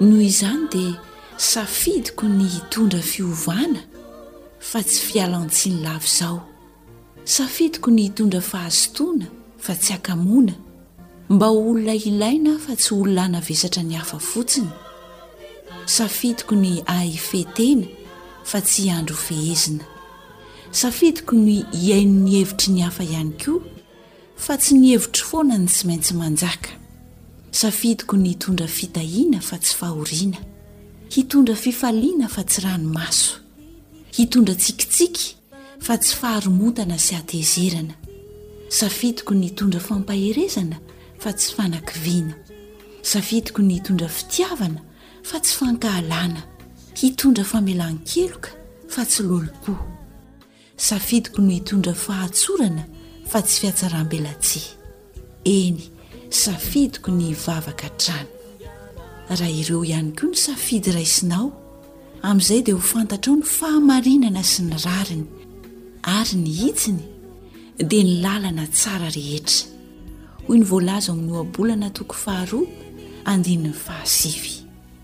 Noho izany dia safidiko ny hitondra fiovana fa tsy fialan-tsiny lava izao. Safidiko ny hitondra fahazotoana fa tsy hakamoana, mba ho olona ilaina aho fa tsy olona hanavesatra ny hafa fotsiny. Safidiko ny hahafehy tena fa tsy hiandry ho fehezina. Safidiko ny hihaino ny hevitry ny hafa ihany koa. Fa tsy ny hevitro foana no tsy maintsy manjaka. Safidiko ny hitondra fitahiana fa tsy fahoriana, hitondra fifaliana fa tsy ranomaso, hitondra tsikitsiky fa tsy faharomontana sy hatezerana. Safidiko ny hitondra fampaherezana fa tsy fanakiviana. Safidiko ny hitondra fitiavana fa tsy fankahalana, hitondra famelan-keloka fa tsy lolompo. Safidiko ny hitondra fahatsorana fa tsy fiatsaram-belatsihy. Eny, safidiko ny hivavaka hatrany. Raha ireo ihany koa no safidy raisinao, amin'izay dia ho fantatrao ny fahamarinana sy ny rariny, ary ny hitsiny dia ny lalana tsara rehetra. Hoy ny voalaza ao amin'ny Ohabolana toko faharoa andininy fahasivy.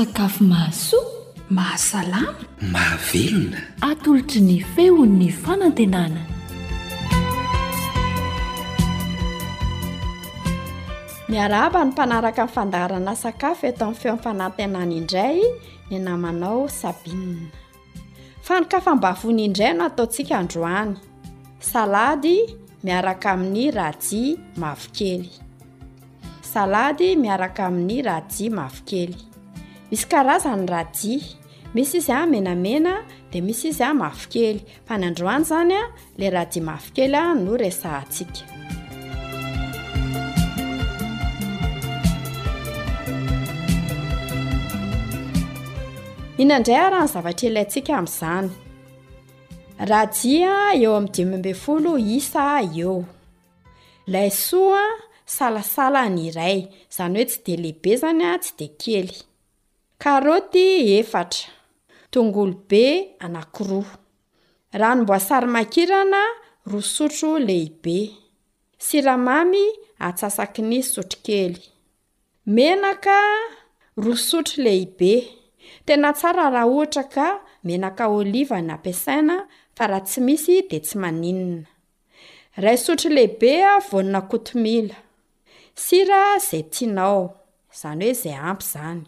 Sakafo mahasoa, mahasalama, mahavelona. Atolotry ny feon'ny fanantenana. Miarahaba ny mpanaraka ny fandaharana sakafo eto amin'ny feon'ny fanantenana indray ny namanao Sabine. Fanokafam-bavony indray no ataontsika androany. Salady miaraka amin'ny rajia mavokely. Salady miaraka amin'ny rajia mavokely. Misy karazany ny rajia. Misy izy a menamena dia misy izy a mavokely. Fa ny androany izany a Ilay rajia mavokely no resahantsika. Inona indray ary ny zavatra ilaintsika amin'izany? Rajia eo amin'ny dimy ambin'ny folo isa eo. Laisoa salasala ny iray, izany hoe tsy dia lehibe izany tsy dia kely. Karaoty efatra, tongolo be anankiroa, ranom-boasary makirana roa sotro lehibe, siramamy atsasaky ny sotrokely, menaka roa sotro lehibe, tena tsara raha ohatra ka menaka oliva no ampiasaina fa raha tsy misy dia tsy maninona. Raisotry lehibe a voaninakotomila. Sira zay tianao. Zany hoe zay ampy zany.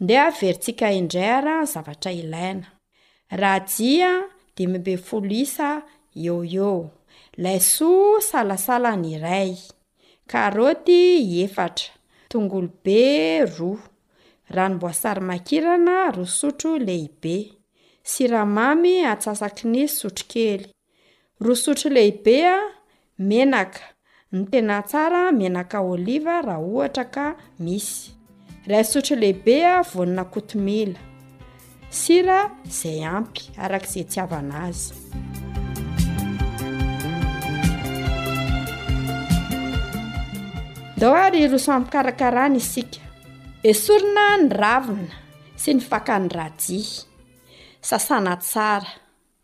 Ndeha averintsika indray ara ny zavatra ilaina. Rajia dimy ambin'ny folo isa eo eo. Laisoa salasala ny iray. Karaoty efatra. Tongolo be roa. Ranomboasary makirana roa sotro lehibe. Siramamy antsasaky ny sotrokely. Roa sotro lehibe menaka, ny tena tsara menaka oliva raha ohatra ka misy, iray sotro lehibe voanina kotomila, sira izay ampy araka izay itiavana azy. Ndao ary hiroso amim-pikarakarana isika. Esorina ny ravina sy ny fakany rajia. Sasana tsara.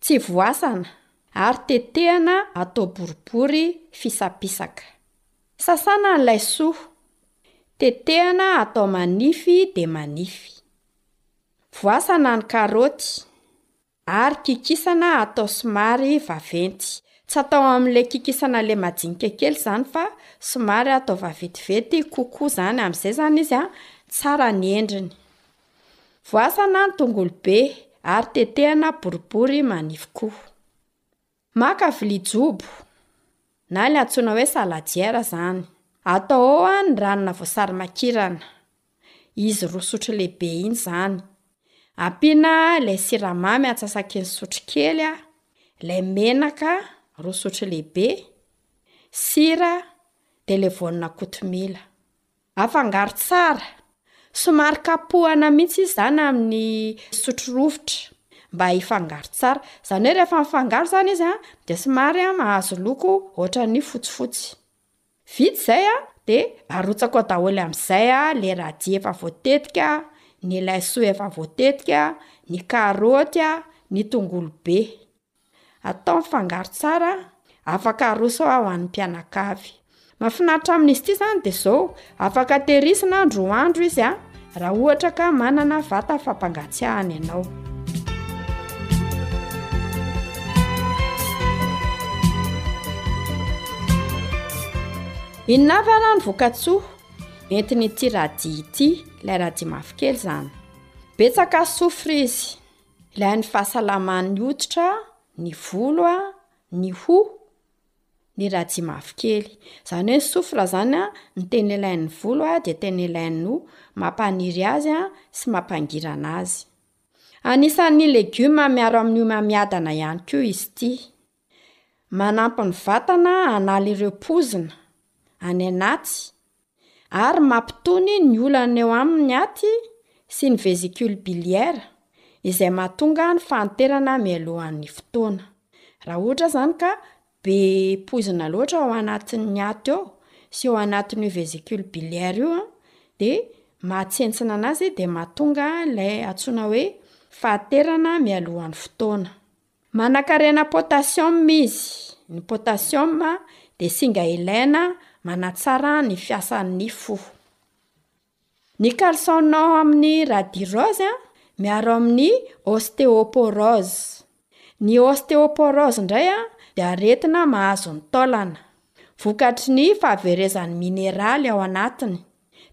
Tsy voasana ary tetehana atao boribory fisapisaka. Sasana ny laisoa. Tetehana atao manify dia manify. Voasana ny karaoty ary kikisana atao somary vaventy. Tsy atao amin'ilay kikisana ilay majinika kely izany fa somary atao vaventiventy kokoa izany, amin'izay izany izy tsara ny endriny. Voasana ny tongolo be ary tetehana boribory manify koa. Maka vilia jobo, na ilay antsoina hoe saladière izany. Atao ao ny ranona voasary makirana, izy roa sotro lehibe iny izany. Ampiana ilay siramamy antsasakin'ny sotro kely, ilay menaka roa sotro lehibe, sira, dia ilay voanina kotomila. Afangaro tsara. Somary kapohana mihitsy izy izany amin'ny sotro rovitra mba hifangaro tsara. Izany hoe rehefa mifangaro izany izy dia somary mahazo loko ohatran'ny fotsifotsy. Vita izay dia arotsako ao daholo amin'izay ilay radis efa voatetika, ny laisoa efa voatetika, ny karaoty, ny tongolo be. Atao mifangaro tsara, afaka aroso ao an'ny mpianakavy. Mahafinaritra amin'izy ity izany dia izao, afaka tehirizina andro ho andro izy a, raha ohatra ka manana vata fampangatsiahana ianao. Inona avy ary ny vokatsoa entin'ity radia ity, ilay radia mavokely izany? Betsaka soufre izy, Ilain'ny fahasalaman'ny hoditra, ny volo a, ny hoho, ny rajia mavokely. Izany hoe ny soufre izany a, ny tena ilain'ny volo a dia tena ilain'ny hoho, mampaniry azy a sy mampangirana azy. Anisan'ny legioma miaro amin'ny hoho-mamiadana ihany koa izy ity. Manampy ny vatana hanala ireo poizina any anaty ary mampitony ny olana eo amin' ny aty sy ny vesicule biliaire izay mahatonga ny fahanterana mialohan' ny fotoana. Raha ohatra izany ka be poizina loatra ao anatin' ny aty ao sy eo anatin' io vesicule biliaire io an, dia mahatsentsina an'azy dia mahatonga ilay antsoina hoe fahanterana mialohan' ny fotoana. Manankarena potassium izy. Ny potassium dia singa ilaina manatsara ny fiasan'ny fo. Ny caleçon ao amin'ny radyrose miaro amin'ny ostéoporose. Ny ostéoporose indray dia aretina mahazo ny taolana, vokatry ny fahaverezan'ny mineraly ao anatiny.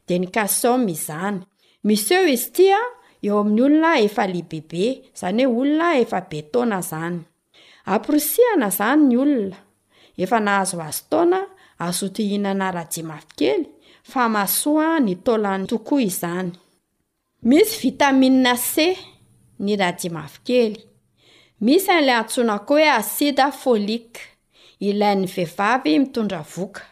Dia ny cas Somme izany. Miseho izy ity an, eo amin'ny olona efa lehibebe, izany hoe olona efa be taona izany. Amporisihana izany ny olona, efa nahazoazo taona, hazoto hihinana rajia mafy kely, fahamasoa ny taolany tokoa izany. Misy vitamine C ny radis mavokely. Misy an'ilay antsoina koa hoe acide folique, ilain'ny vehivavy mitondra vohoka.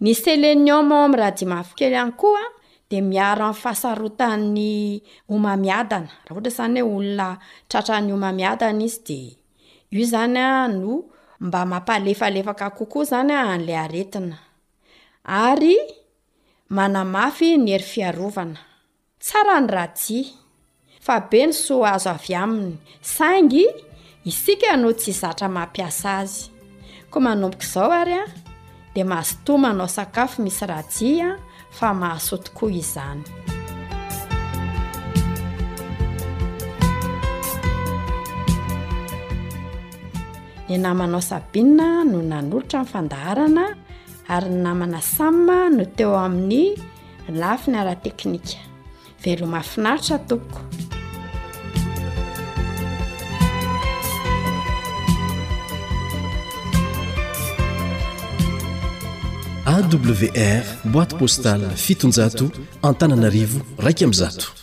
Ny selenium ao amin'ny radis mavokely ihany koa dia miaro amin'ny fahasarotan'ny homamiadana, raha ohatra izany hoe olona tratran'ny homamiadana izy dia io izany no mba mampalefalefaka kokoa izany an'ilay aretina, ary Manamafy ny hery fiarovana. Tsara ny rajia, fa be ny soa azo avy aminy, saingy isika no tsy zatra mampiasa azy. Koa manomboka izao ary an, dia mazotoa manao sakafo misy rajia fa mahasoa tokoa izany. Ny namanao Sabina no nanolotra ny fandaharana. ary ny namana Sam no teo amin'ny lafiny ara-teknika. Veloma finaritra tompoko. AWR boîte postale fitonjato Antananarivo raika amby zato.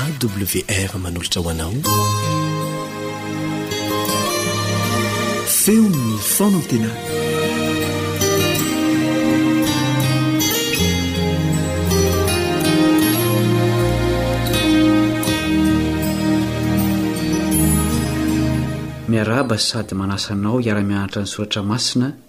AWR manolotra ho anao feon'ny fonantenana miarahaba sady manasa anao hiara-mianatra ny soratra masina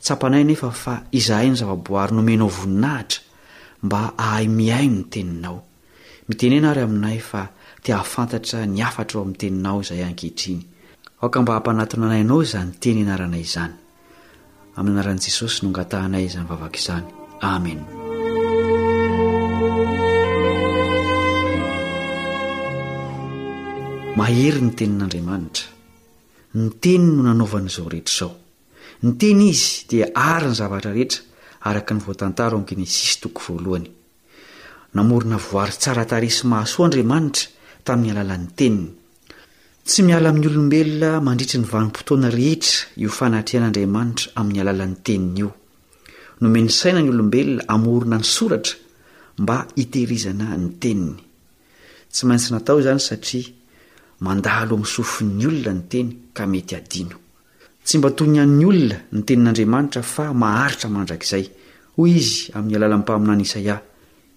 Tsapanay anefa fa izahay no zavaboary nomenao voninahitra mba hahay mihaino ny Teninao. Mitenena àry aminay fa te hahafantatra ny hafatra ao amin'ny Teninao izahay ankehitriny. Aoka mba hampanatona anay Ianao izany Teny ianaranay izany. Amin'ny anaran'i Jesosy no angatahanay izany vavaka izany. Amen. Mahery ny Tenin'Andriamanitra. Ny Teniny no nanaovany izao rehetra izao. Ny teny izy dia àry ny zavatra rehetra, araka ny voatantara ao amin'ny Genesisy toko voalohany. Namorona voary tsara tarehy sy mahasoa Andriamanitra tamin'ny alalan'ny teniny. Tsy miala amin'ny olombelona mandritry ny vanim-potoana rehetra io fanatrehan'Andriamanitra amin'ny alalan'ny teniny io. Nomeny saina ny olombelona hamorona ny soratra mba hitehirizana ny teniny. Tsy maintsy natao izany satria mandalo amin'ny sofin'ny olona ny teny ka mety hadino. Tsy mba toy ny an'ny olona ny tenin'Andriamanitra fa maharitra mandrakizay. Hoy Izy amin'ny alalan'ny mpaminany Isaia,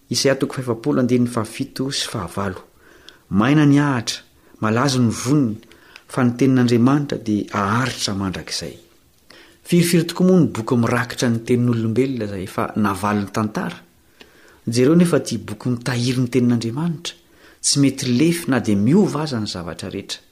Isaia toko fahefapolo andininy fahafito sy fahavalo, Maina ny ahitra, malazo ny voniny, fa ny tenin'Andriamanitra dia haharitra mandrakizay. Firifiry tokoa moa ny boky mirakitra ny tenin'olombelona izay efa navalin'ny tantara? Jereo nefa ity boky mitahiry ny tenin'Andriamanitra, tsy mety lefy na dia miova aza ny zavatra rehetra.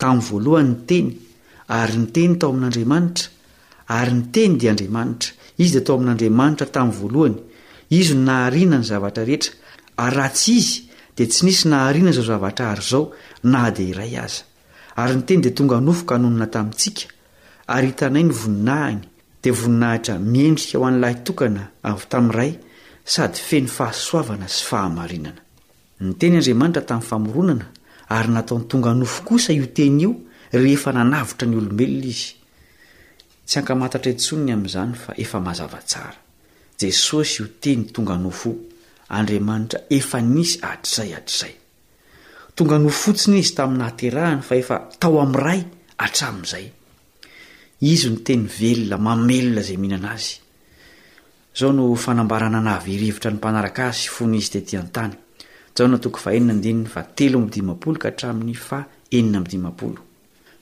Tamin'ny voalohany ny Teny, ary ny Teny tao amin'Andriamanitra, ary ny Teny dia Andriamanitra. Izy dia tao amin'Andriamanitra tamin'ny voalohany. Izy no nahariana ny zavatra rehetra, ary raha tsy Izy, dia tsy nisy nahariana izao zavatra ary izao, na dia iray aza. Ary ny Teny dia tonga nofo ka nonina tamintsika, ary hitanay ny voninahiny, dia voninahitra miendrika ho an'ny lahy tokana avy tamin'ny Ray, sady feno fahasoavana sy fahamarinana. Niteny Andriamanitra tamin'ny famoronana ary nataony tonga nofo kosa io teny io rehefa nanavotra ny olombelona izy. Tsy hankamantatra intsony ny amin'izany fa efa mazava tsara. Jesosy io teny tonga nofo io, Andriamanitra efa nisy hatrizay hatrizay. Tonga nofo fotsiny izy tamin'ny nahaterahany fa efa tao amin'ny Ray hatramin'izay. Izy no teny velona mamelona izay mihinana azy. Izao no fanambarana navy hirivotra ny mpanaraka azy fony izy tetỳ an-tany, Jaona toko fahenina andininy fahatelo amby dimampolo ka hatramin'ny faha enina amby dimampolo.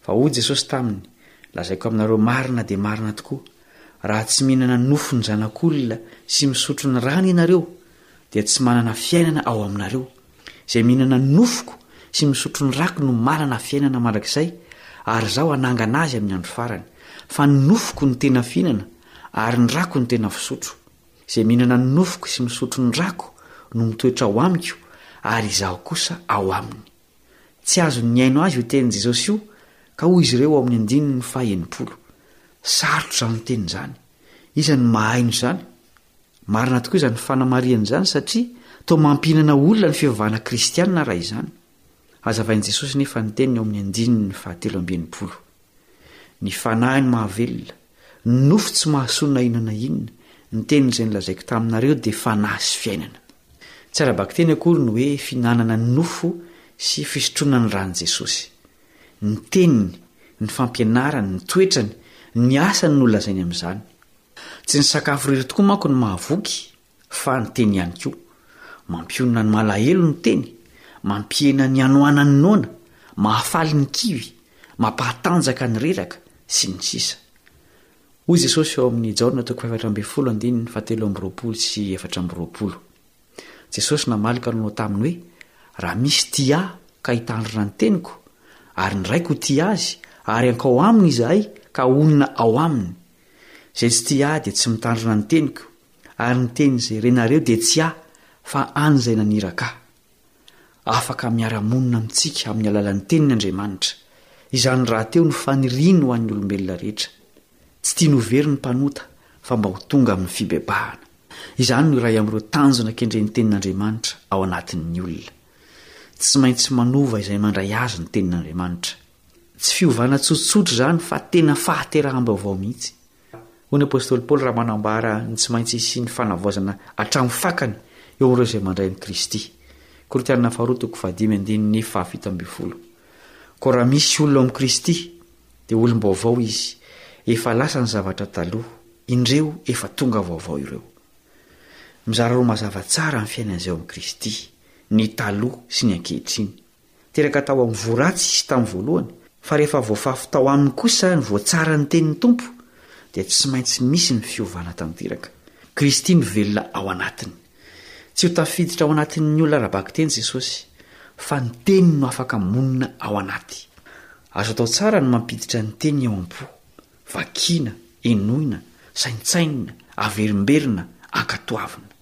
Fa hoy Jesosy taminy, Lazaiko aminareo marina dia marina tokoa, raha tsy mihinana nofo ny Zanak'Olona sy misotro ny rany ianareo, dia tsy manana fiainana ao aminareo. Izay mihinana ny nofoko sy misotro ny rako no manana fiainana mandrakizay, ary Izaho hanangana azy amin'ny andro farany. Fa ny nofoko no tena fihinana, ary ny rako no tena fisotro. Izay mihinana ny nofoko sy misotro ny rako no mitoetra ao Amiko, ary Izaho kosa ao aminy. Tsy azon'ny nihaino Azy io tenin'i Jesosy io, ka hoy izy ireo ao amin'ny andininy faha-enimpolo, Sarotra izany teny izany. Iza no mahaino izany? Marina tokoa izany fanamarihana izany satria toa mampihinana olona ny fivavahana kristianina raha izany. Hazavain'i Jesosy nefa ny teniny ao amin'ny andininy fahatelo amby enimpolo. Ny fanahiny mahavelona, ny nofo tsy mahasoa na inona na inona, ny teny izay nolazaiko taminareo dia fanahy sy fiainana. Tsy ara-bakiteny akory ny hoe fihinanana ny nofo sy fisotroana ny ran'i Jesosy. Ny teniny, ny fampianarany, ny toetrany, ny asany no lazainy amin'izany. Tsy ny sakafo irery tokoa manko no mahavoky fa ny teny ihany koa. Mampionona ny malahelo ny teny, mampihena ny hanoanan'ny noana, mahafaly ny kivy, mampahatanjaka ny reraka, sy ny sisa Hoy Jesosy ao amin'ny Jaona toko fahefatra ambin'ny folo andininy fahatelo amby roapolo sy efatra amby roapolo. Jesosy namaly ka nanao taminy hoe, Raha misy tia Ahy ka hitandrina ny teniko, ary ny Raiko ho tia azy, ary hankao aminy izahay ka honina ao aminy, Izay tsy tia ahy dia tsy mitandrina ny teniko, ary ny tenin'izay renareo dia tsy ahy fa an'izay naniraka ahy. Afaka miara-monina amintsika amin'ny alalan'ny teniny Andriamanitra. Izany rahateo no faniriany ho an'ny olombelona rehetra. Tsy tiany ho very ny mpanota fa mba ho tonga amin'ny fibebahana. Izany no iray amin'ireo tanjona kendren'ny tenin'Andriamanitra ao anatin'ny olona. Tsy maintsy manova izay mandray azy ny tenin'Andriamanitra. Tsy fiovana tsotsotra izany fa tena fahateraham-baovao mihitsy. Hoy ny apostoly Paoly raha manambara ny tsy maintsy hisian'ny fanavaozana hatramin'ny fakany eo amin'ireo izay mandray an'i Kristy. Korintianina faharoa toko fahadimy andininy fahafito ambin'ny folo. Koa raha misy olona ao amin'i Kristy dia olom-baovao izy, efa lasa ny zavatra taloha, indreo efa tonga vaovao ireo. Mizara roa mazava tsara ny fiainan'izay ao amin'i Kristy, ny taloha sy ny ankehitriny. Teraka tao amin'ny voa ratsy izy tamin'ny voalohany, fa rehefa voafafy tao aminy kosa ny voa tsaran'ny tenin'ny Tompo, dia tsy maintsy misy ny fiovana tanteraka. Kristy no velona ao anatiny. Tsy ho tafiditra ao anatin'ny olona ara-bakiteny Jesosy, fa ny Teniny no afaka monina ao anaty. Azo atao tsara ny mampiditra ny Teniny ao am-po, vakiana, henoina, saintsainina, averimberina, ankatoavina.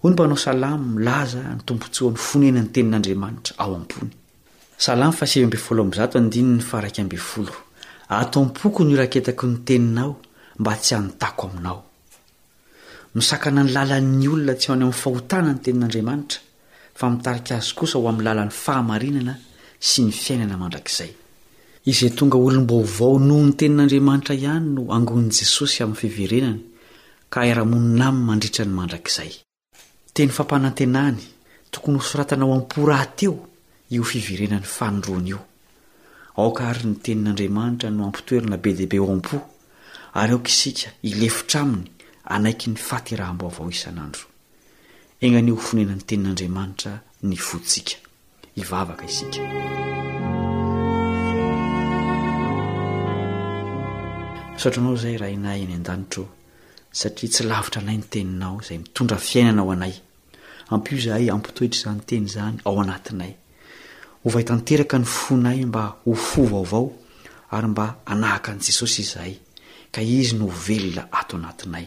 Hoy ny mpanao salamo milaza ny tombontsoa ny fonenan'ny tenin'Andriamanitra ao am-pony. Salamo fahasivy ambin'ny folo amby zato andininy faharaika ambin'ny folo, Ato am-poko no iraketako ny teninao mba tsy hanontako aminao. Misakana ny lalan'ny olona tsy ho any amin'ny fahotana ny tenin'Andriamanitra fa mitarika azy kosa ho amin'ny lalan'ny fahamarinana sy ny fiainana mandrakizay. Izay tonga olom-baovao noho ny tenin'Andriamanitra ihany no angonin'i Jesosy amin'ny fiverenany ka hiara-monina aminy mandritra ny mandrakizay. Teny fampanantenany, tokony hosoratana ao am-po rahateo io fiverenan'ny fanindroany io. Aoka àry ny Tenin'Andriamanitra no hampitoerana be dia be ao am-po, ary aoka isika hilefitra aminy hanaiky ny fahateraham-baovao isan'andro. Enga anie hofonenan'ny Tenin'Andriamanitra ny fontsika. Hivavaka isika. Misaotra anao izay rainay any an-danitro satria tsy lavitra anay ny teninao izay mitondra fiainana ho anay. Ampio izahay ampitoetra izany teny izany ao anatinay. Ovay tanteraka ny fonay mba ho fo vaovao ary mba hanahaka an'i Jesosy izahay ka izy no velona ato anatinay.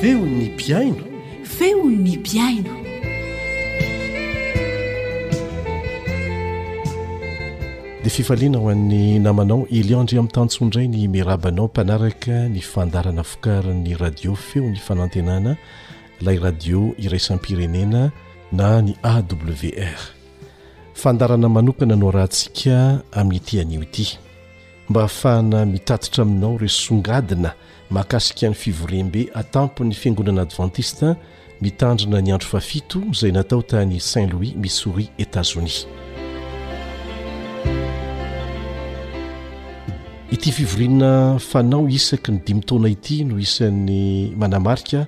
Feon'ny mpihaino. Feon'ny mpihaino. Dia fifaliana ho an'ny namanao Eliandry Amitantsondray ny miaraba anao mpanaraka ny fandaharana vokarin'ny radio feo ny fanantenana ilay radio iraisam-pirenena na ny awr fandarana manokana no rahantsika amin'ity anio ity mba hahafahana mitatitra aminao re songadina makasika ny fivoriambe atampon'ny fiangonana advantista Mitandrina ny andro fahafito izay natao tany Saint Louis, Missouri, Etazonia. Ity fivoriana fanao isaky ny dimy taona ity no isan'ny manamarika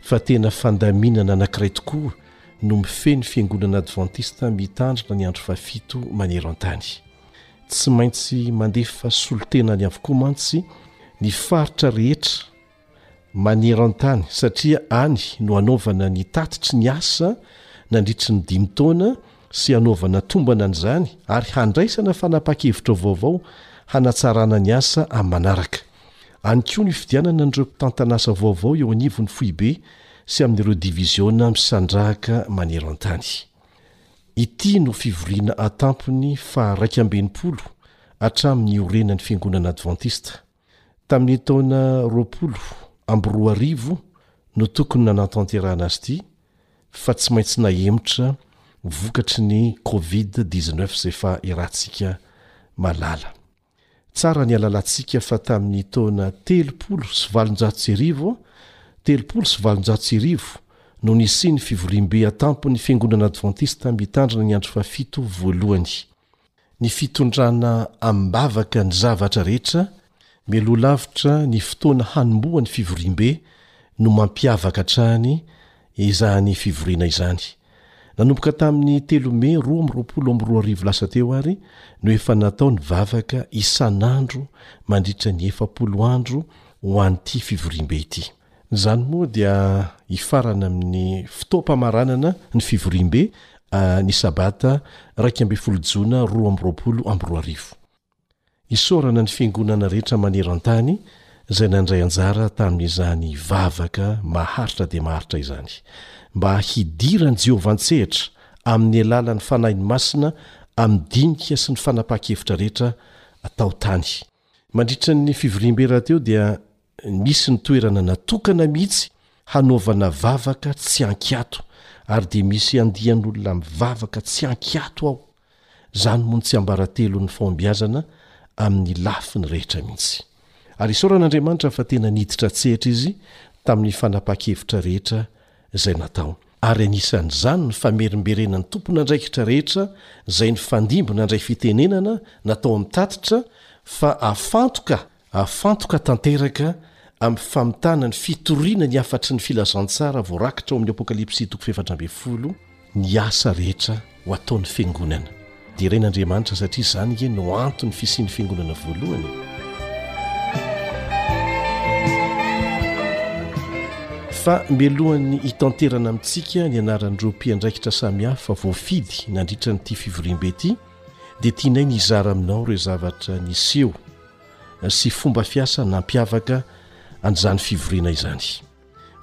fa tena fandaminana anankiray tokoa no mifehy ny Fiangonana Advantista Mitandrina ny andro fahafito maneran-tany. Tsy maintsy mandefa solotenany avokoa mantsy ny faritra rehetra maneran-tany satria any no hanaovana ny tatitry ny asa nandritry ny dimy taona sy hanaovana tombana an'izany ary handraisana fanapahan-kevitra vaovao hanatsarana ny asa amin'ny manaraka. Any koa ny fifidianana an'ireo mpitantana asa vaovao eo anivon'ny foibe sy amin'ireo diviziona misandrahaka maneran-tany. Ity no fivoriana an-tampony faha-raika amby enimpolo hatramin'ny niorenan'ny Fiangonana Advantista. Tamin'ny taona roapolo amby roa arivo no tokony nanatanterahana azy ity fa tsy maintsy nahemotra vokatry ny covid dix-neuf izay efa iarahantsika malala. Tsara ny halalantsika fa tamin'ny taona telopolo sy valonjato sy arivo, telopolo sy valonjato sy arivo, no nisian'ny fivoriambe an-tampon'ny Fiangonana Advantista Mitandrina ny Andro Fahafito voalohany. ny fitondrana amim-bavaka ny zavatra rehetra mialoha lavitra ny fotoana hanombohan'ny fivoriambe no mampiavaka hatrany izany fivoriana izany. Nanomboka tamin'ny telo mey roa amby roapolo amby roa arivo lasa teo ary no efa natao ny vavaka isan'andro mandritra ny efapolo andro ho an'ity fivoriambe ity. Izany moa dia hifarana amin'ny fotoam-pamaranana ny fivoriambe ny sabata iraika ambin'ny folo jona roa amby roapolo amby roa arivo. Isaorana ny fiangonana rehetra maneran-tany izay nandray anjara tamin'izany vavaka maharitra dia maharitra izany, mba hidiran'i Jehovah an-tsehatra amin'ny alalan'ny fanahiny masina amin'ny dinika sy ny fanapahan-kevitra rehetra atao tany. Mandritra ny fivoriambe rahateo dia Nisy ny toerana natokana mihitsy hanaovana vavaka tsy an-kiato ary dia misy andian'olona mivavaka tsy an-kiato ao. Izany moa no tsiambaratelon'ny fahombiazana amin'ny lafiny rehetra mihitsy. Ary isaorana Andriamanitra fa tena niditra an-tsehatra izy tamin'ny fanapahan-kevitra rehetra izay natao. Ary anisan'izany ny famerimberenan'ny tompon'andraikitra rehetra izay nifandimby nandray fitenenana natao amin'ny tatitra fa afantoka Afantoka tanteraka amin'ny famitana ny fitoriana ny hafatry ny filazantsara voarakitra ao amin'ny Apokalypsy toko fahefatra ambin'ny folo ny asa rehetra ho ataon'ny Fiangonana. Derain'Andriamanitra satria izany ange no anton'ny fisian'ny Fiangonana voalohany e! Fa mialohan'ny hitanterana amintsika ny anaran'ireo mpiandraikitra samihafa voafidy nandritra an'ity fivoriambe ity dia tianay ny hizara aminao ireo zavatra niseho sy fomba fiasa nampiavaka an'izany fivoriana izany.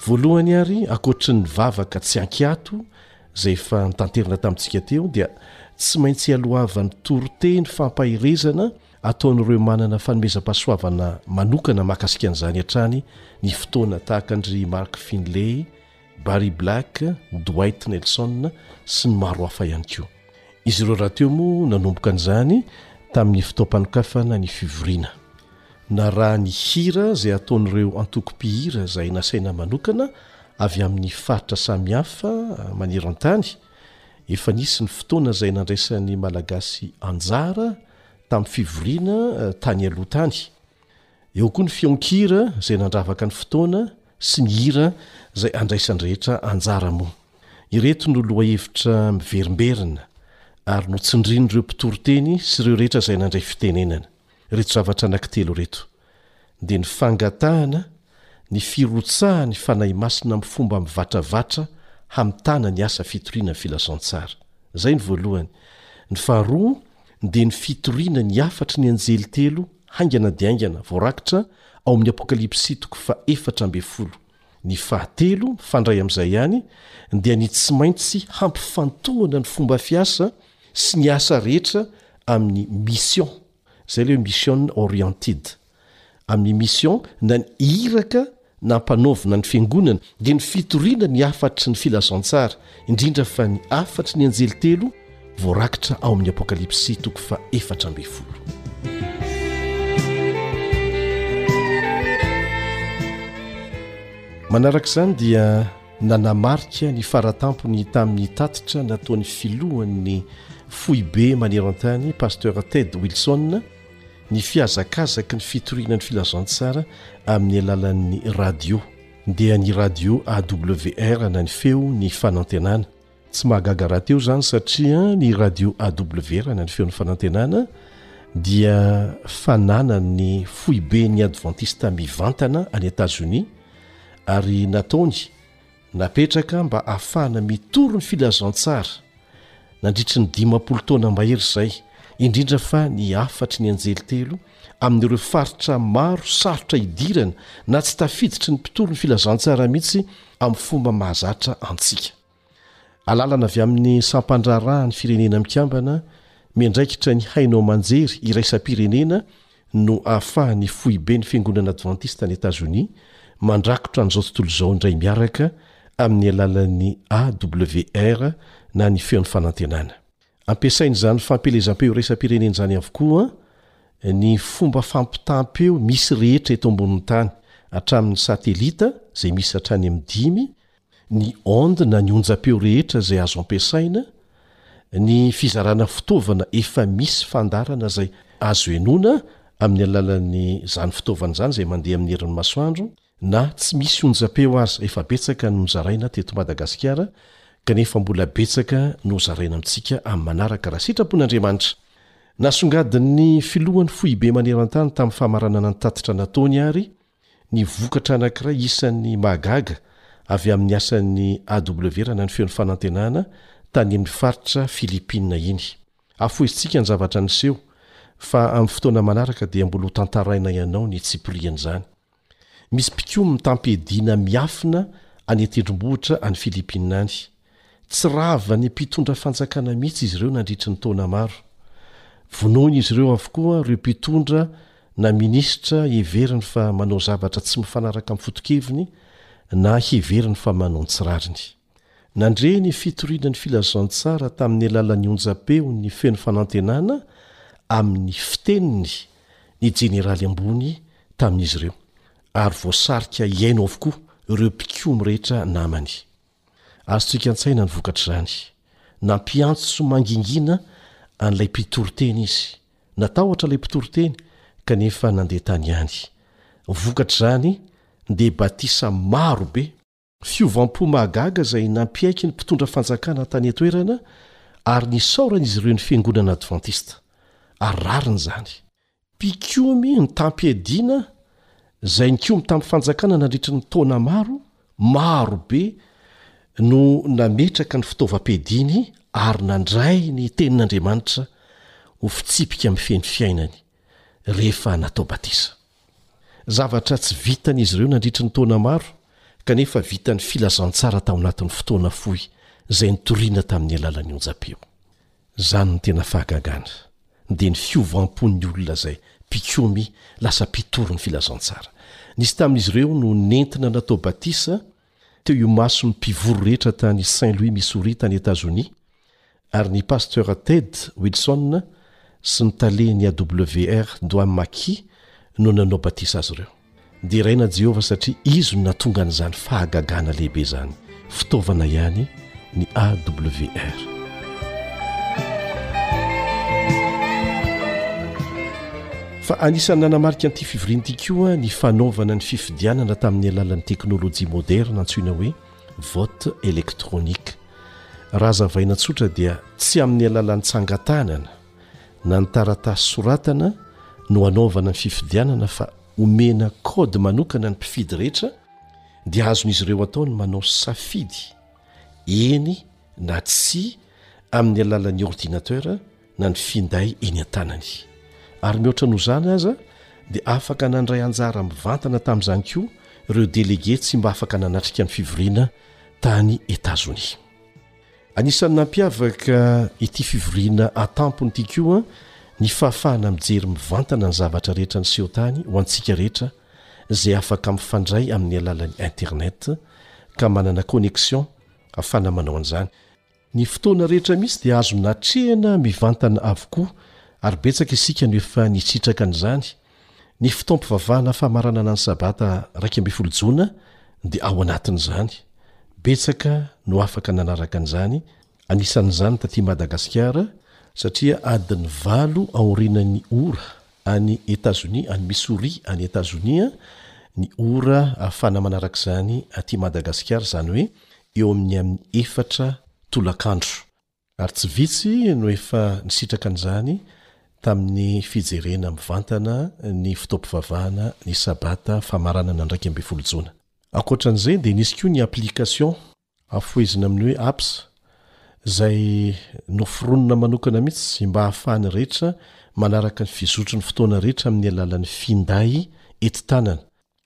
Voalohany ary, ankoatry ny vavaka tsy ankiato izay efa notanterina tamintsika teo dia tsy maintsy ialohavan'ny toriteny fampaherezana ataon'ireo manana fanomezam-pahasoavana manokana mahakasika an'izany hatrany ny fotoana tahaka an-dry Mark Finlay Barry Black, Dwight Nelson sy ny maro hafa ihany koa. Izy ireo rahateo moa nanomboka an'izany tamin'ny fotoam-panokafana ny fivoriana. Naraha ny hira izay hataon'ireo antoko mpihira izay nasaina manokana avy amin'ny faritra samihafa maneran-tany. Efa nisy ny fotoana izay nandraisan'ny Malagasy anjara tamin'ny fivoriana tany aloha tany. Eo koa ny feon-kira izay nandravaka ny fotoana sy ny hira izay andraisan'ny rehetra anjara moa. Ireto no lohahevitra miverimberina ary notsindrin'ireo mpitory teny sy ireo rehetra izay nandray fitenenana. Ireto zavatra anankitelo ireto dia ny fangatahana ny firotsahan'ny Fanahy Masina amin'ny fomba mivatravatra hamitana ny asa fitoriana ny filazantsara. Izay ny voalohany. Ny faharoa. dia ny fitoriana ny hafatry ny anjely telo haingana dia haingana voarakitra ao amin'ny Apokalypsy toko fahefatra ambin'ny folo. Ny fahatelo, mifandray amin'izay ihany, dia ny tsy maintsy hampifantohana ny fomba fiasa sy ny asa rehetra amin'ny mission, izay ilay hoe mission oriented. amin'ny mission na ny iraka nampanaovina ny fiangonana dia ny fitoriana ny hafatry ny filazantsara indrindra fa ny hafatry ny anjely telo voarakitra ao amin'ny apokalypsy toko fa efatra ambin'ny folo manaraka izany dia nanamarika ny faratampony tamin'ny tatitra nataon'ny filohan'ny foibe maneran-tany pasteur ted wilson Ny fihazakazaky ny fitoriana ny filazantsara amin'ny alalan'ny radio. Dia ny radio AWR na ny feo ny fanantenana. Tsy mahagaga rahateo izany satria ny radio AWR na ny feon'ny fanantenana dia fananan'ny foiben'ny advantista mivantana any Etazonia ary nataony Napetraka mba hahafahana mitory ny filazantsara nandritry ny dimampolo taona mahery izay, indrindra fa ny hafatry ny anjely telo, amin'ireo faritra maro sarotra hidirana na tsy tafiditry ny mpitory ny filazantsara mihitsy amin'ny fomba mahazatra antsika. Alalana avy amin'ny Sampandraharahan'ny Firenena Mikambana miandraikitra ny Haino aman-jery iraisam-pirenena no ahafahan'ny Foiben'ny Fiangonana Advantista any Etazonia mandrakotra an'izao tontolo izao indray miaraka amin'ny alalan'ny AWR na ny Feon'ny Fanantenana. Ampiasain'izany fampielezam-peo iraisam-pirenena izany avokoa ny fomba fampitam-peo misy rehetra eto ambonin'ny tany, hatramin'ny satelita, izay misy hatrany amin'ny dimy, ny ondes na ny onjam-peo rehetra izay azo ampiasaina, ny fizarana fitaovana efa misy fandaharana izay azo henoina amin'ny alalan'izany fitaovana izany izay mandeha amin'ny herin'ny masoandro, na tsy misy onjam-peo aza efa betsaka no nozaraina teto Madagasikara kanefa mbola betsaka no hozaraina amintsika amin'ny manaraka raha sitrapon'Andriamanitra. Nasongadin'ny filohan'ny foibe maneran-tany tamin'ny famaranana ny tatitra nataony ary Ny vokatra anankiray isan'ny mahagaga avy amin'ny asan'ny AW raha na ny feon'ny fanantenana tany amin'ny faritra Filipina iny. Afoizitsika ny zavatra niseho fa amin'ny fotoana manaraka dia mbola ho tantarainay anao ny tsipirian'izany. Misy mpikomy mitam-piadiana miafina any an-tendrombohitra any Filipina any. Tsy ravan'ny mpitondra fanjakana mihitsy izy ireo nandritry ny taona maro. Vonoin'izy ireo avokoa ireo mpitondra na minisitra heveriny fa manao zavatra tsy mifanaraka amin'ny foto-keviny na heveriny fa manao ny tsy rariny. Nandre ny fitoriana ny filazantsara tamin'ny alalan'ny onjam-peony feno fanantenana amin'ny fiteniny ny jeneraly ambony tamin'izy ireo, ary voasarika hihaino avokoa ireo mpikomy rehetra namany. Azontsika an-tsaina ny vokatr'izany. Nampiantso mangingina an'ilay mpitoriteny izy. Natahotra ilay mpitoriteny, kanefa nandeha tany ihany. Vokatr'izany, dia batisa maro be. Fiovam-po mahagaga izay nampiaiky ny mpitondra fanjakana tany an-toerana, ary nisaoran'izy ireo ny fiangonana advantista. Ary rariny izany. Mpikomy nitam-piadiana izay nikomy tamin'ny fanjakana nandritry ny taona maro, maro be no nametraka ny fitaovam-piadiany ary nandray ny Tenin'Andriamanitra ho fitsipika mifehy ny fiainany rehefa natao batisa. Zavatra tsy vitan'izy ireo nandritry ny taona maro kanefa vitan'ny filazantsara tao anatin'ny fotoana fohy izay nitoriana tamin'ny alalan'ny onjam-peo. Zany no tena fahagagana, dia ny fiovam-pon'ny olona izay mpikomy lasa mpitory ny filazantsara. Nisy tamin'izy ireo no nentina natao batisa teo imason'ny mpivory rehetra tany Saint Louis Missouri tany Etazonia, ary ny Pasteur Ted Wilson sy ny talen'ny AWR Ndoa Maki no nanao batisa azy ireo. Deraina Jehovah satria izy no nahatonga an'izany fahagagana lehibe izany. Fitaovana ihany ny AWR. Fa anisan'ny nanamarika an'ity fivoriana ity koa ny fanaovana ny fifidianana tamin'ny alalan'ny teknolojia moderna antsoina hoe vote électronique. Raha hazavaina tsotra dia tsy amin'ny alalan'ny tsangan-tanana na ny taratasy soratana no hanaovana ny fifidianana fa omena kaody manokana ny mpifidy rehetra dia azon'izy ireo atao ny manao safidy eny na tsy amin'ny alalan'ny ordinateur na ny finday eny an-tanany ary mihoatra noho izany aza dia afaka nandray anjara mivantana tamin'izany koa ireo delege tsy mba afaka nanatrika ny fivoriana tany etazonia Anisan'ny nampiavaka ity fivoriana an-tampony ity koa ny fahafahana mijery mivantana ny zavatra rehetra niseho tany ho antsika rehetra izay afaka mifandray amin'ny alalan'ny internet ka manana connexion afana manao an'izany. Ny fotoana rehetra misy dia azo natrehina mivantana avokoa ary betsaka isika no efa nisitraka an'izany Ny fotoam-pivavahana famaranana ny Sabata iraika ambin'ny folo Jona dia ao anatin'izany. Betsaka no afaka nanaraka an'izany, anisan'izany taty Madagasikara, satria adiny valo aorianan'ny ora any Etazonia, any Missouri any Etazonia, ny ora ahafahana manaraka izany aty Madagasikara, izany hoe eo amin'ny amin'ny efatra tolakandro. Ary tsy vitsy no efa nisitraka an'izany tamin'ny fijerena mivantana ny fotoam-pivavahana ny Sabata famaranana ny iraika ambin'ny folo Jona. Ankoatra an'izay dia nisy koa ny application, afohezina amin'ny hoe apps, izay noforonina manokana mihitsy mba hahafahan'ny rehetra manaraka ny fizotry ny fotoana rehetra amin'ny alalan'ny finday enti-tanana.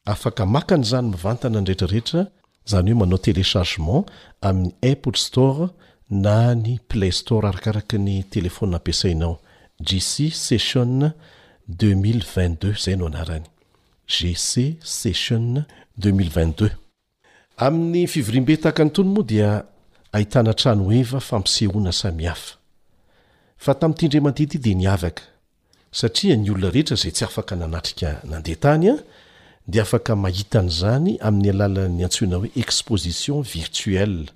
Afaka maka an'izany mivantana ny retraretra, izany hoe manao téléchargement amin'ny Apple Store na ny Play Store arakaraka ny telefaonina ampiasainao. GC Session deux mille vingt-deux izay no anarany. GC Session deux mille vingt-deux. Amin'ny fivoriambe tahaka ny tony moa dia ahitana trano heva fampisehoana samihafa. Fa tamin'ity indremandeha ity dia niavaka satria ny olona rehetra izay tsy afaka nanatrika nandeha tany dia afaka mahita an'izany amin'ny alalan'ny antsoina hoe exposition virtuelle.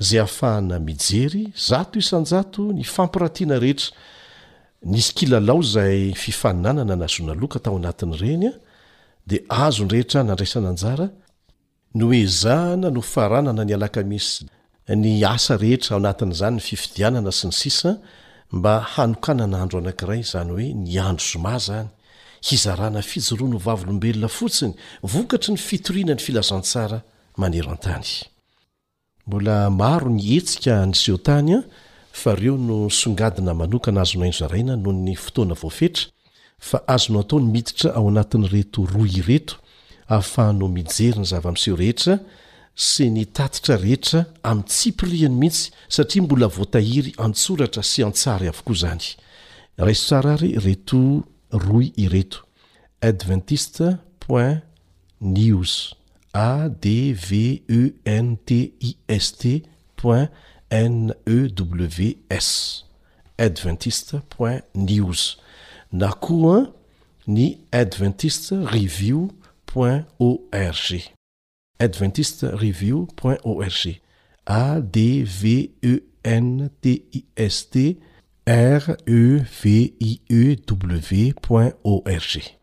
izay ahafahana mijery zato isan-jato ny fampiratiana rehetra nisy kilalao izay fifaninanana nahazoana loka tao anatin'ireny dia azo ny rehetra nandraisana anjara Noezahana nofaranana ny alakamisy ny asa rehetra ao anatin'izany ny fifidianana sy ny sisa mba hanokanana andro anankiray izany hoe ny andro zoma izany hizarana fijoroan'ny vavolombelona fotsiny vokatry ny fitoriana ny filazantsara maneran-tany. Mbola maro ny hetsika niseho tany fa reo no songadina manokana azonay nozaraina noho ny fotoana voafetra fa azonao atao ny miditra ao anatin'ireto rohy ireto ahafahanao mijery ny zava-miseho rehetra sy ny tatitra rehetra amin'ny tsipiriany mihitsy satria mbola voatahiry an-tsoratra sy an-tsary avokoa zany. Raiso tsara ary ireto rohy ireto. Adventiste point news. adventist point news adventist point news na koa ny adventist review point org adventist review point org adventist review point org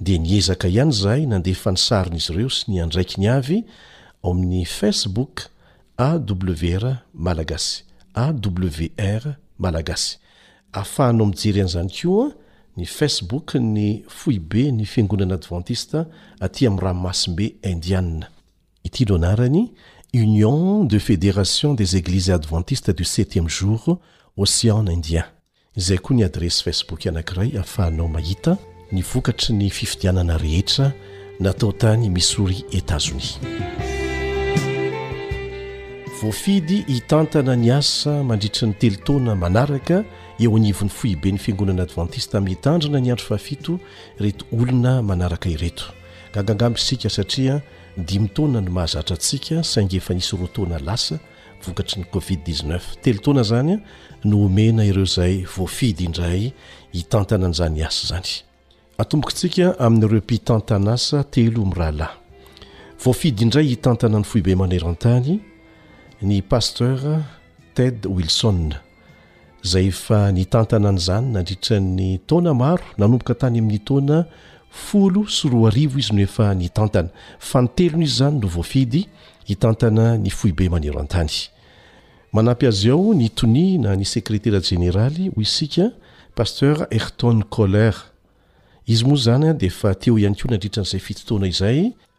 dia niezaka ihany izahay nandefa ny sarin'izy ireo sy ny andraikiny avy ao amin'ny Facebook AWR Malagasy, AWR Malagasy. Ahafahanao mijery an'izany koa ny Facebook-n'ny Foiben'ny Fiangonana Advantista aty amin'ny Ranomasimbe Indiana. Ity no anarany, Union de Fédération des Églises Adventistes du Septième Jour, Ocean Indien. Izay koa ny adiresy Facebook anankiray ahafahanao mahita ny vokatry ny fifidianana rehetra natao tany Missouri, Etazonia. Voafidy hitantana ny asa mandritry ny telo taona manaraka eo anivon'ny foiben'ny Fiangonana Advantista Mitandrina ny Andro Fahafito ireto olona manaraka ireto. Gangangamba isika satria dimy taona no mahazatra antsika saingy efa nisy roa taona lasa vokatry ny covid dix neuf. Telo taona izany no omena ireo izay voafidy indray hitantana an'izany asa izany. Atombokitsika amin'ireo mpitantan'asa telo mirahalahy. Voafidy indray hitantana ny foibe maneran-tany ny Pasteur Ted Wilson. izay efa nitantana an'izany nandritra ny taona maro nanomboka tany amin'ny taona folo sy roa arivo izy no efa nitantana fa ny telony izy izany no voafidy hitantana ny foibe manero an-tany manampy azy ao ny toniana ny sekretera jeneraly ho isika pasteur Ayrton Koller izy moa izany dia efa teo ihany koa nandritra an'izay fito taona izay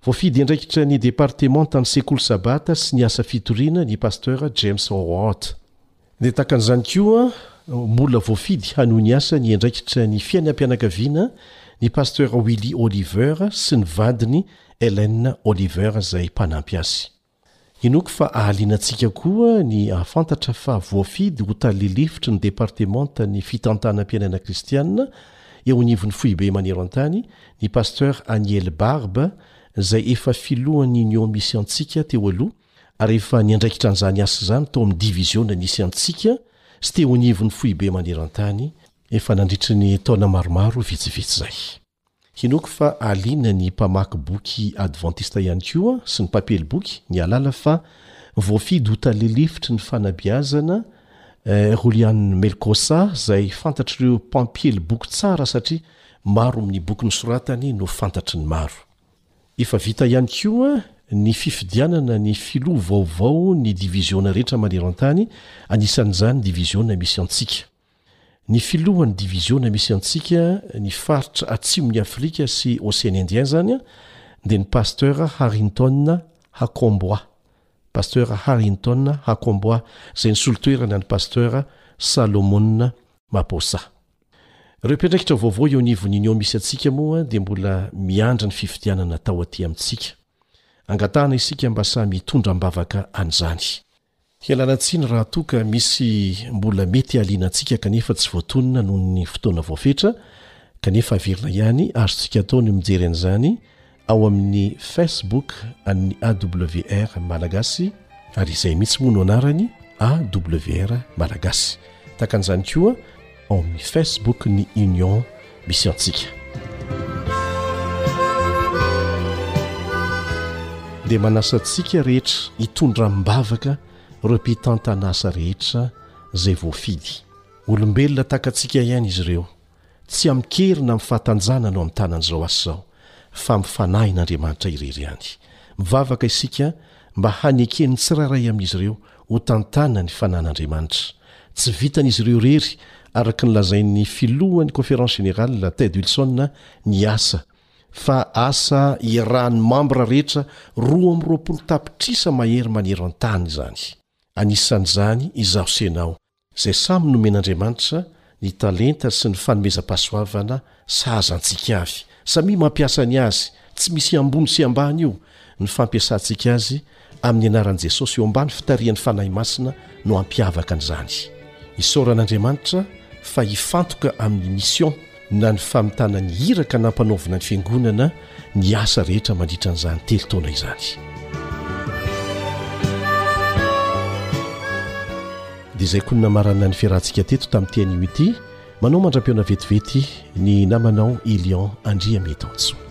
Voafidy andraikitra ny Departemantan'ny Sekoly Sabata sy ny Asa Fitoriana ny Pasteur James Howard. Dia tahaka an'izany koa, mbola voafidy hanohy ny asany andraikitra ny fiainam-pianakaviana ny Pasteur Willie Oliver sy ny vadiny Ellen Oliver izay mpanampy azy. Inoako fa hahaliana antsika koa ny hahafantatra fa voafidy ho tale lefitry ny Departemantan'ny Fitantanam-piainana Kristianina eo anivon'ny Foibe Maneran-tany ny Pasteur Aniel Barbe izay efa filohan'ny Union misy antsika teo aloha ary efa niandraikitra an'izany asa izany tao amin'ny Diviziona nisy antsika sy teo anivon'ny Foibe Maneran-tany efa nandritry ny taona maromaro vitsivitsy izay. Hinoako fa haliana ny mpamaky boky advantista ihany koa sy ny mpampiely boky ny hahalala fa voafidy ho tale lefitry ny fanabeazana eh, Julian Melgosa, izay fantatr'ireo mpampiely boky tsara satria maro amin'ny boky nosoratany no fantatry ny maro. Efa vita ihany koa ny fifidianana ny filoha vaovao ny diviziona rehetra maneran-tany, anisan'izany ny diviziona misy antsika. Ny filohan'ny diviziona misy antsika ny faritra atsimon'i Afrika sy Ocean Indien izany dia ny Pasteur Harrington Hakomboa, Pasteur Harrington Hakomboa, izay nisolo toerana an'i Pasteur Salomon Maphosa. Ireo mpiandraikitra vaovao eo anivon'ny Union misy antsika moa dia mbola miandry ny fifidianana atao aty amintsika. Angatahana isika mba samy hitondra am-bavaka an'izany. Hialana tsiny raha toa ka misy mbola mety haliana antsika kanefa tsy voatonona noho ny fotoana voafetra, kanefa averina ihany, azontsika atao ny mijery an'izany ao amin'ny Facebook an'ny AWR Malagasy, ary izay mihitsy moa no anarany, AWR Malagasy, tahaka an'izany koa, ao amin'ny Facebook ny Union misy antsika. Dia manasa antsika rehetra hitondra am-bavaka ireo mpitantana asa rehetra izay voafidy. Olombelona tahaka antsika ihany izy ireo, tsy amin-kery na amin'ny fahatanjahana no amin-tanana izao asa izao, fa amin'ny fanahin' Andriamanitra irery ihany. Mivavaka isika mba haneken'ny tsirairay amin'izy ireo Hotantana ny fanan'Andriamanitra. Tsy vitan'izy ireo irery, araka ny lazain'ny filohan'ny Conférence Générale, Ted Wilson, ny asa, fa asa iarahan'ny mambra rehetra roa amby roapolo tapitrisa mahery maneran-tany izany. Anisan'izany izaho sy ianao. izay samy nomen'Andriamanitra ny talenta sy ny fanomezam-pahasoavana sahaza antsika avy, samia mampiasa ny azy, tsy misy ambony sy ambany io, ny fampiasantsika azy amin'ny anaran'i Jesosy eo ambany fitarihan'ny Fanahy Masina no hampiavaka an'izany. Isaoran'Andriamanitra fa hifantoka amin'ny mission na ny famitana ny iraka nampanaovina ny Fiangonana ny asa rehetra mandritra an'izany telo taona izany. Dia izay koa ny namarana ny fiarahantsika teto tamin'ny ity anio ity, manao mandra-pihaona vetivety ny namanao Elion Andriamihetantsoa.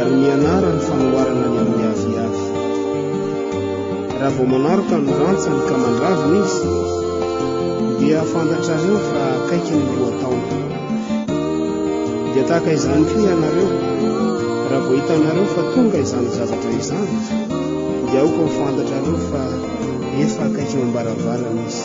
ary mianara ny fanoharana ny amin'ny aviavy. Raha vao manaroka ny rantsany ka mandravina izy, dia fantatrareo fa akaiky ny lohataona. Dia tahaka izany koa ianareo, raha vao hitanareo fa tonga izany zavatra izany, dia aoka ho fantatrareo fa efa akaiky ambaravaran izy.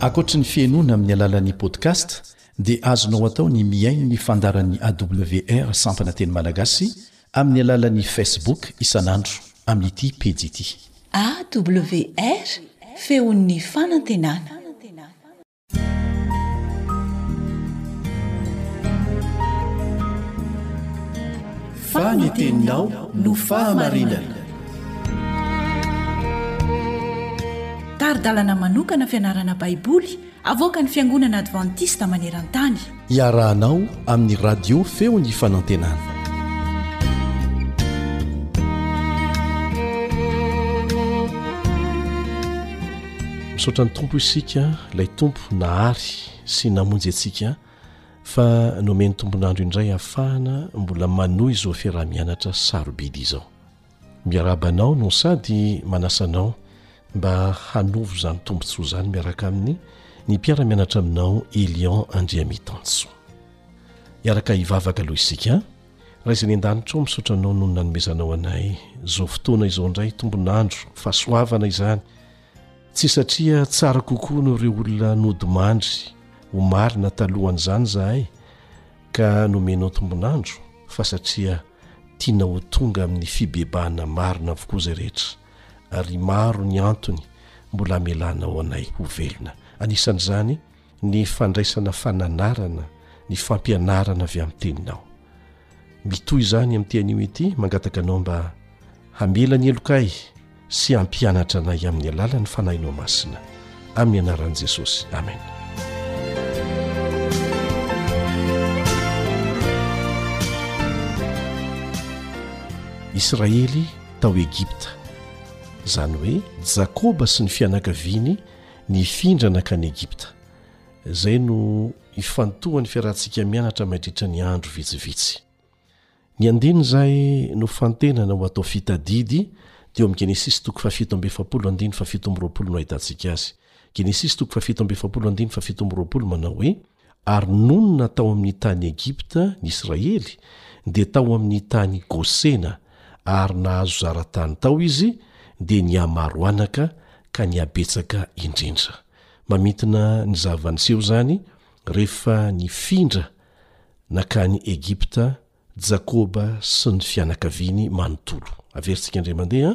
Ankoatry ny fihenoana amin'ny alalan'ny podcast dia azonao atao ny mihaino ny fandaharan'ny AWR Sampana Teny Malagasy amin'ny alalan'ny Facebook isan'andro amin'ity pejy ity. AWR, Feon'ny Fanantenana. Fa ny teninao no fahamarinana. Tari-dalana manokana fianarana Baiboly avoakan'ny Fiangonana Advantista maneran-tany. Iarahanao amin'ny Radio Feon'ny Fanantenana. Misaotra ny Tompo isika, ilay Tompo nahary sy namonjy antsika. fa nomen'ny tompon'andro indray afahana mbola manoa izao fiaraha-mianatra sarobidy izao miaraba anao no sady manasanao mba hanovo izany tombontsoa izany miaraka amin'ny ny mpiara-mianatra aminao elion andria mitanso iaraka hivavaka aloha isika raiza ny an-danitro misaotra anao no nanomezanao anay izao fotoana izao indray tompon'andro fahasoavana izany Tsy satria tsara kokoa noho ireo olona nodimandry ho marina talohan'izany izahay ka nomenao tombon'andro, fa satria tianao ho tonga amin'ny fibebahana marina avokoa izay rehetra, ary maro ny antony mbola amelanao anay ho velona, anisan'izany, ny fandraisana fananarana ny fampianarana avy amin'ny teninao mitoy izany amin'ity anio ity mangataka anao mba hamela ny helokay sy hampianatra anay amin'ny alalan'ny fanahinao masina amin'ny anaran'i jesosy amen israely tao egipta izany hoe jakoba sy ny fianakaviany Nifindra nankany Egypta. Izay no ifantohan'ny fiarahantsika mianatra mandritra ny andro vitsivitsy. Ny andininy izay nofantenana ho atao fitadidy dia eo amin'ny Genesisy toko fahafito amby efapolo andininy fahafito amby roapolo no ahitantsika azy. Genesisy toko fahafito amby efapolo andininy fahafito amby roapolo manao hoe. Ary nonina tao amin' ny tany Egipta ny Israely, dia tao amin' ny tany Gosena, ary nahazo zara-tany tao izy, dia nihamaro anaka ka nihabetsaka indrindra. Mamintina ny zava-niseho izany rehefa nifindra nankany Egipta Jakoba sy ny fianakaviany manontolo. Averintsika indray mandeha.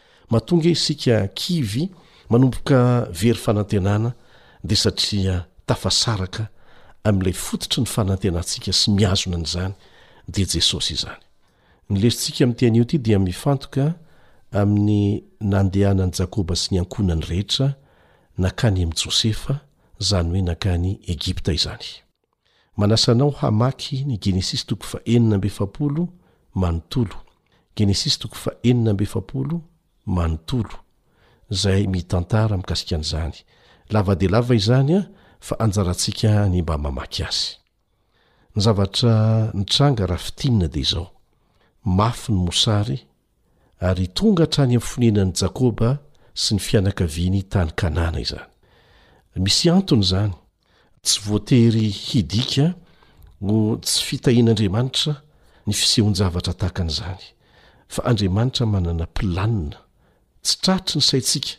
Matonga isika kivy manomboka very fanantenana dia satria tafasaraka amin'ilay fototry ny fanantenantsika sy mihazona an'izany dia Jesosy izany. Ny lesontsika amin'ity anio ity dia mifantoka amin'ny nandehanan'i Jakoba sy ny ankohonany rehetra nakany amin'i Josefa, izany hoe nankany Egypta izany. Manasa anao hamaky ny Genesisy toko fahenina amby efapolo manontolo, Genesisy toko fahenina amby efapolo manontolo, izay mitantara mikasika an'izany. Lava dia lava izany an, fa anjarantsika ny mba mamaky azy. Ny zavatra nitranga raha fintinina dia izao, mafy ny mosary ary tonga hatrany amin'ny fonenan'i Jakoba sy ny fianakaviany tany Kanana izany. Misy antony izany, tsy voatery hidika ho tsy fitahian'Andriamanitra ny fisehoan-javatra tahaka an'izany, fa Andriamanitra manana planina tsy tratry ny saintsika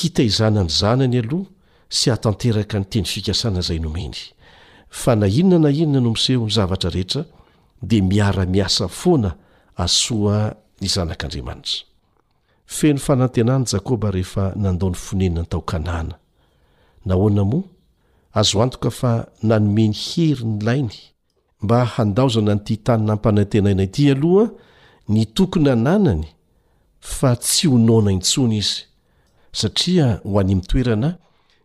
hitaizana ny Zanany aloha sy hahatanteraka ny teny fikasana izay nomeny. Fa na inona na inona no miseho ny zavatra rehetra, dia miara-miasa foana asoa ny zanak'Andriamanitra. Feno fanantenana Jakoba rehefa nandao ny fonenany tao Kanana. Nahoana moa? Azo antoka fa nanome ny hery nilainy mba handaozana an'ity tany nampanantenaina ity aloha ny toky nananany fa tsy ho noana intsony izy, satria ho any amin'ny toerana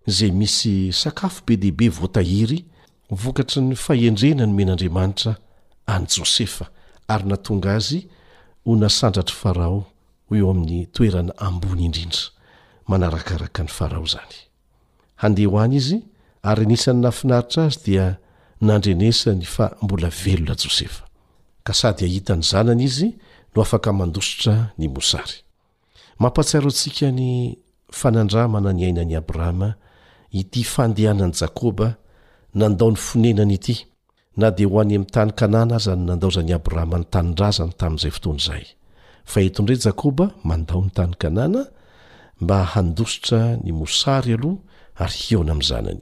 izay misy sakafo be dia be voatahiry vokatry ny fahendrena nomen'Andriamanitra an'i Josefa ary nahatonga azy ho nasandratr'i Farao ho eo amin'ny toerana ambony indrindra manarakaraka an'i Farao izany. Handeha ho any izy ary anisan'ny nahafinaritra azy dia nandrenesany fa mbola velona Josefa, ka sady hahita ny zanany izy no afaka mandositra ny mosary. Mampahatsiaro antsika ny fanandramana niainan'i Abrahama ity fandehanan'i Jakoba nandao ny fonenany ity, na dia ho any amin'ny tany Kanana aza no nandaozan'i Abrahama ny tanindrazany tamin'izay fotoana izay. Fa eto indray Jakoba mandao ny tany Kanana mba handositra ny mosary aloha ary hihaona amin'ny zanany.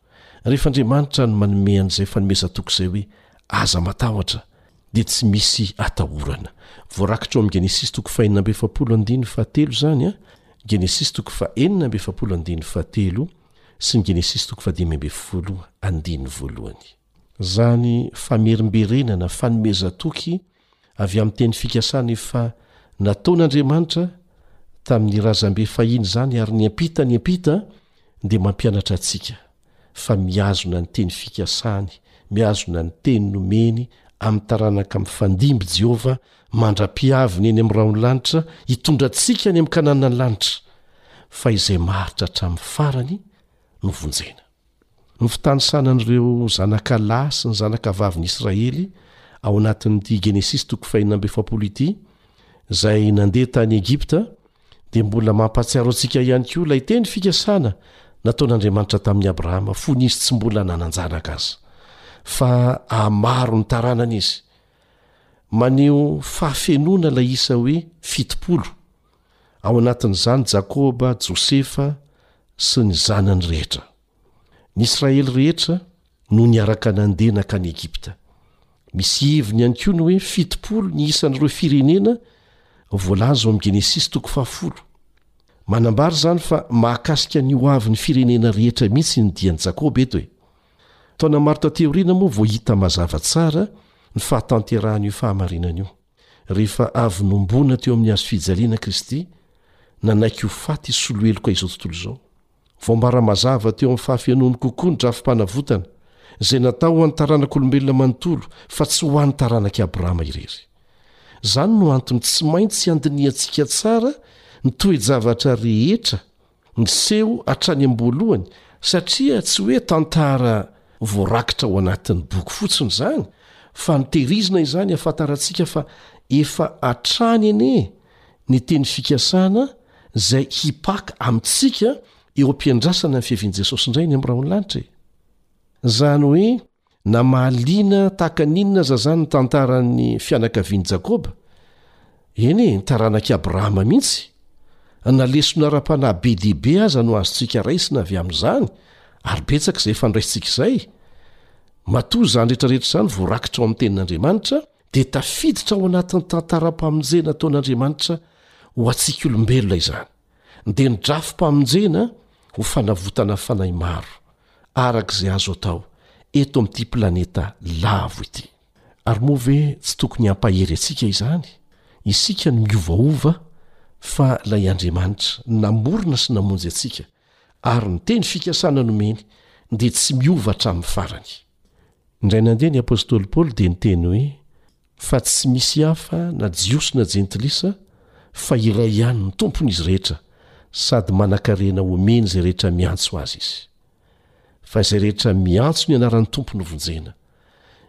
Rehefa Andriamanitra no manome an'izay fanomezan-toky izay hoe, Aza matahotra, dia tsy misy atahorana. Voarakitra ao amin'ny Genesisy toko fahenina amby efapolo andininy fahatelo izany, Genesisy toko fahenina amby efapolo andininy fahatelo sy ny Genesisy toko fahadimy ambin'ny folo andininy voalohany. Izany famerimberenana fanomezan-toky avy amin'ny teny fikasana efa nataon'Andriamanitra tamin'ny razambe fahiny izany ary ny ampita ny ampita dia mampianatra antsika fa mihazona ny teny fikasany, mihazona ny teny nomeny amin'ny taranaka mifandimby Jehovah mandra-pihaviny eny amin'ny rahon'ny lanitra hitondra antsika any amin'ny Kanana ny lanitra fa izay maharitra hatramin'ny farany no vonjena. Ny fitanisana an'ireo zanaka lahy sy ny zanaka vavin'i Israely ao anatin'ity Genesisy toko fahenina amby efapolo ity, izay nandeha tany Egypta, dia mbola mampahatsiaro antsika ihany koa ilay teny fikasana nataon'Andriamanitra tamin'i Abrahama fony izy tsy mbola nanan-janaka aza, fa hahamaro ny taranany izy. Maneho fahafenoana ilay isa hoe fitopolo. Ao anatin'izany Jakoba, Josefa sy ny zanany rehetra. Ny Israely rehetra no niaraka nandeha nankany Egypta. Misy heviny ihany koa ny hoe fitopolo ny isan'ireo firenena voalaza ao amin'ny Genesisy toko fahafolo. Manambara izany fa mahakasika ny ho avin'ny firenena rehetra mihitsy ny dian'i Jakoba eto e! Taona maro taty aoriana moa vao hita mazava tsara ny fahatanterahan'io fahamarinana io. Rehefa avy nombona teo amin'ny hazo fijaliana Kristy, nanaiky ho faty hisolo heloka izao tontolo izao. Voambara mazava teo amin'ny fahafenoany kokoa ny drafi-panavotana, izay natao ho an'ny taranak'olombelona manontolo, fa tsy ho an'ny taranak'i Abrahama irery. Izany no antony tsy maintsy handinihantsika tsara ny toe-javatra rehetra Niseho hatrany am-boalohany satria tsy hoe tantara voarakitra ao anatin'ny boky fotsiny izany fa notehirizina izany hahafantarantsika fa efa hatrany anie ny teny fikasana izay hipaka amintsika eo am-piandrasana ny fiavian'i Jesosy indray ny amin'ny rahon'ny lanitra e! Izany hoe Na mahaliana tahaka ny inona aza izany ny tantaran'ny fianakavian'i Jakoba, eny e, ny taranak'i Abrahama mihitsy, na lesona ara-panahy be dia be aza no azontsika raisina avy amin'izany, ary betsaka izay efa noraisintsika izay, matoa izany rehetrarehetra izany voarakitra ao amin'ny Tenin'Andriamanitra, dia tafiditra ao anatin'ny tantaram-pamonjena ataon'Andriamanitra ho antsika olombelona izany. dia ny drafi-pamonjena ho fanavotana fanahy maro, araka izay azo atao eto amin'ity planeta lavo ity. Ary moa ve tsy tokony hampahery antsika izany, isika no miovaova, fa ilay Andriamanitra namorona sy namonjy antsika ary ny teny fikasana nomeny dia tsy miova hatramin'ny farany? Indray nandeha ny apostoly Paoly dia niteny hoe, Fa tsy misy hafa na Jiosy na Jentilisa, fa iray ihany ny Tompon' izy rehetra, sady manan-karena homeny izay rehetra miantso Azy Izy. Fa izay rehetra miantso ny anaran' ny Tompo no vonjena.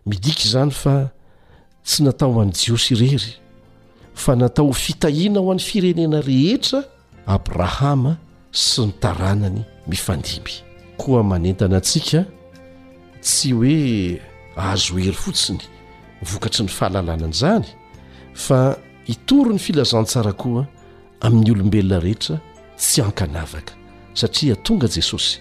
Midika izany fa tsy natao ho an'ny Jiosy irery, fa natao ho fitahiana ho an'ny firenena rehetra, Abrahama sy ny taranany mifandimby. Koa manentana antsika tsy hoe hahazo hery fotsiny vokatry ny fahalalana an'izany fa hitory ny filazantsara koa amin'ny olombelona rehetra tsy ankanavaka satria tonga Jesosy